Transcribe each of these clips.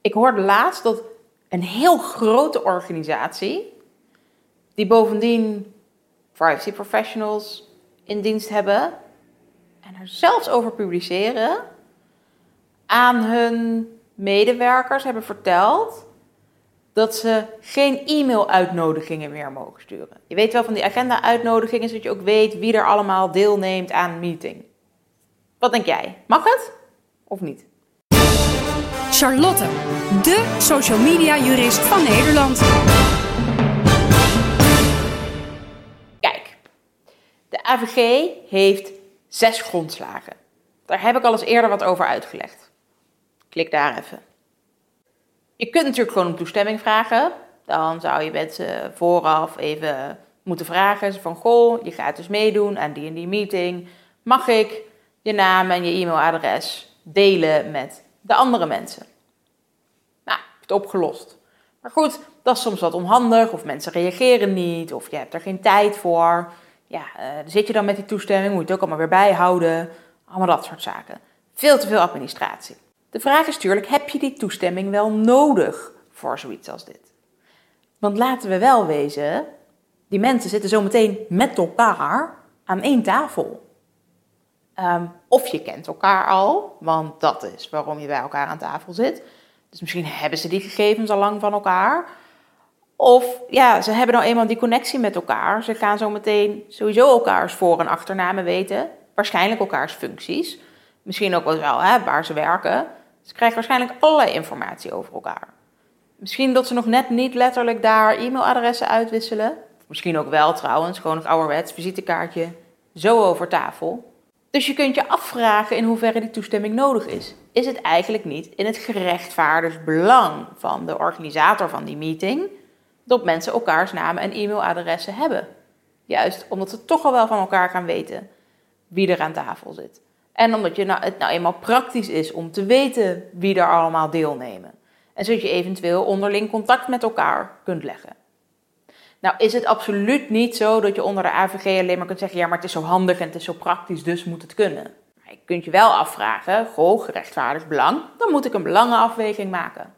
Ik hoorde laatst dat een heel grote organisatie, die bovendien privacy professionals in dienst hebben en er zelfs over publiceren, aan hun medewerkers hebben verteld dat ze geen e-mail-uitnodigingen meer mogen sturen. Je weet wel van die agenda-uitnodigingen, zodat je ook weet wie er allemaal deelneemt aan een meeting. Wat denk jij? Mag het of niet? Charlotte, de social media jurist van Nederland. Kijk, de AVG heeft zes grondslagen. Daar heb ik al eens eerder wat over uitgelegd. Klik daar even. Je kunt natuurlijk gewoon om toestemming vragen. Dan zou je mensen vooraf even moeten vragen van goh, je gaat dus meedoen aan die en die meeting. Mag ik je naam en je e-mailadres delen met de andere mensen? Opgelost. Maar goed, dat is soms wat onhandig, of mensen reageren niet, of je hebt er geen tijd voor. Ja, uh, zit je dan met die toestemming, moet je het ook allemaal weer bijhouden. Allemaal dat soort zaken. Veel te veel administratie. De vraag is natuurlijk, heb je die toestemming wel nodig voor zoiets als dit? Want laten we wel wezen, die mensen zitten zometeen met elkaar aan één tafel. Ehm, of je kent elkaar al, want dat is waarom je bij elkaar aan tafel zit. Dus misschien hebben ze die gegevens al lang van elkaar. Of ja, ze hebben nou eenmaal die connectie met elkaar. Ze gaan zo meteen sowieso elkaars voor- en achternamen weten. Waarschijnlijk elkaars functies. Misschien ook wel hè, waar ze werken. Ze krijgen waarschijnlijk allerlei informatie over elkaar. Misschien dat ze nog net niet letterlijk daar e-mailadressen uitwisselen. Misschien ook wel trouwens, gewoon het ouderwets visitekaartje zo over tafel. Dus je kunt je afvragen in hoeverre die toestemming nodig is. Is het eigenlijk niet in het gerechtvaardigd belang van de organisator van die meeting dat mensen elkaars namen en e-mailadressen hebben? Juist omdat ze toch al wel van elkaar gaan weten wie er aan tafel zit. En omdat je nou, het nou eenmaal praktisch is om te weten wie er allemaal deelnemen. En zodat je eventueel onderling contact met elkaar kunt leggen. Nou is het absoluut niet zo dat je onder de AVG alleen maar kunt zeggen... ja, maar het is zo handig en het is zo praktisch, dus moet het kunnen. Maar je kunt je wel afvragen, goh, gerechtvaardigd belang... dan moet ik een belangenafweging maken.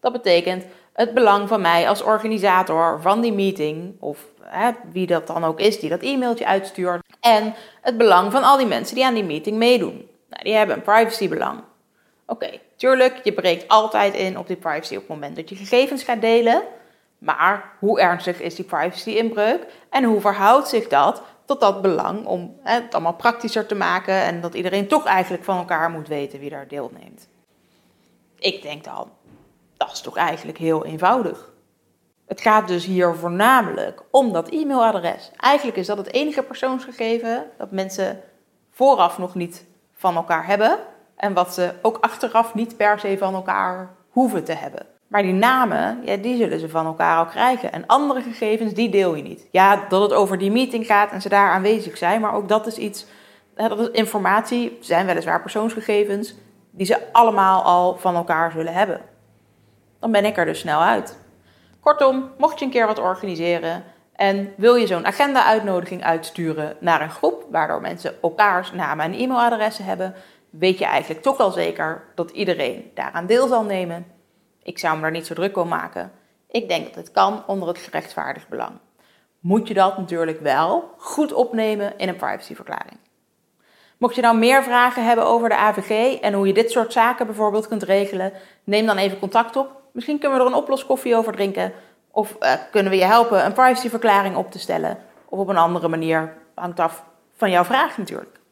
Dat betekent het belang van mij als organisator van die meeting... of hè, wie dat dan ook is die dat e-mailtje uitstuurt... en het belang van al die mensen die aan die meeting meedoen. Nou, die hebben een privacybelang. Oké, tuurlijk, je breekt altijd in op die privacy op het moment dat je gegevens gaat delen... Maar hoe ernstig is die privacy-inbreuk en hoe verhoudt zich dat tot dat belang om het allemaal praktischer te maken en dat iedereen toch eigenlijk van elkaar moet weten wie daar deelneemt? Ik denk dan, dat is toch eigenlijk heel eenvoudig. Het gaat dus hier voornamelijk om dat e-mailadres. Eigenlijk is dat het enige persoonsgegeven dat mensen vooraf nog niet van elkaar hebben en wat ze ook achteraf niet per se van elkaar hoeven te hebben. Maar die namen, ja, die zullen ze van elkaar al krijgen. En andere gegevens, die deel je niet. Ja, dat het over die meeting gaat en ze daar aanwezig zijn, maar ook dat is iets, dat is informatie, zijn weliswaar persoonsgegevens, die ze allemaal al van elkaar zullen hebben. Dan ben ik er dus snel uit. Kortom, mocht je een keer wat organiseren en wil je zo'n agenda-uitnodiging uitsturen naar een groep, waardoor mensen elkaars namen en e-mailadressen hebben, weet je eigenlijk toch wel zeker dat iedereen daaraan deel zal nemen ik zou me daar niet zo druk om maken. Ik denk dat het kan onder het gerechtvaardigd belang. Moet je dat natuurlijk wel goed opnemen in een privacyverklaring. Mocht je nou meer vragen hebben over de AVG en hoe je dit soort zaken bijvoorbeeld kunt regelen, neem dan even contact op. Misschien kunnen we er een oploskoffie over drinken. Of uh, kunnen we je helpen een privacyverklaring op te stellen. Of op een andere manier, hangt af van jouw vraag natuurlijk.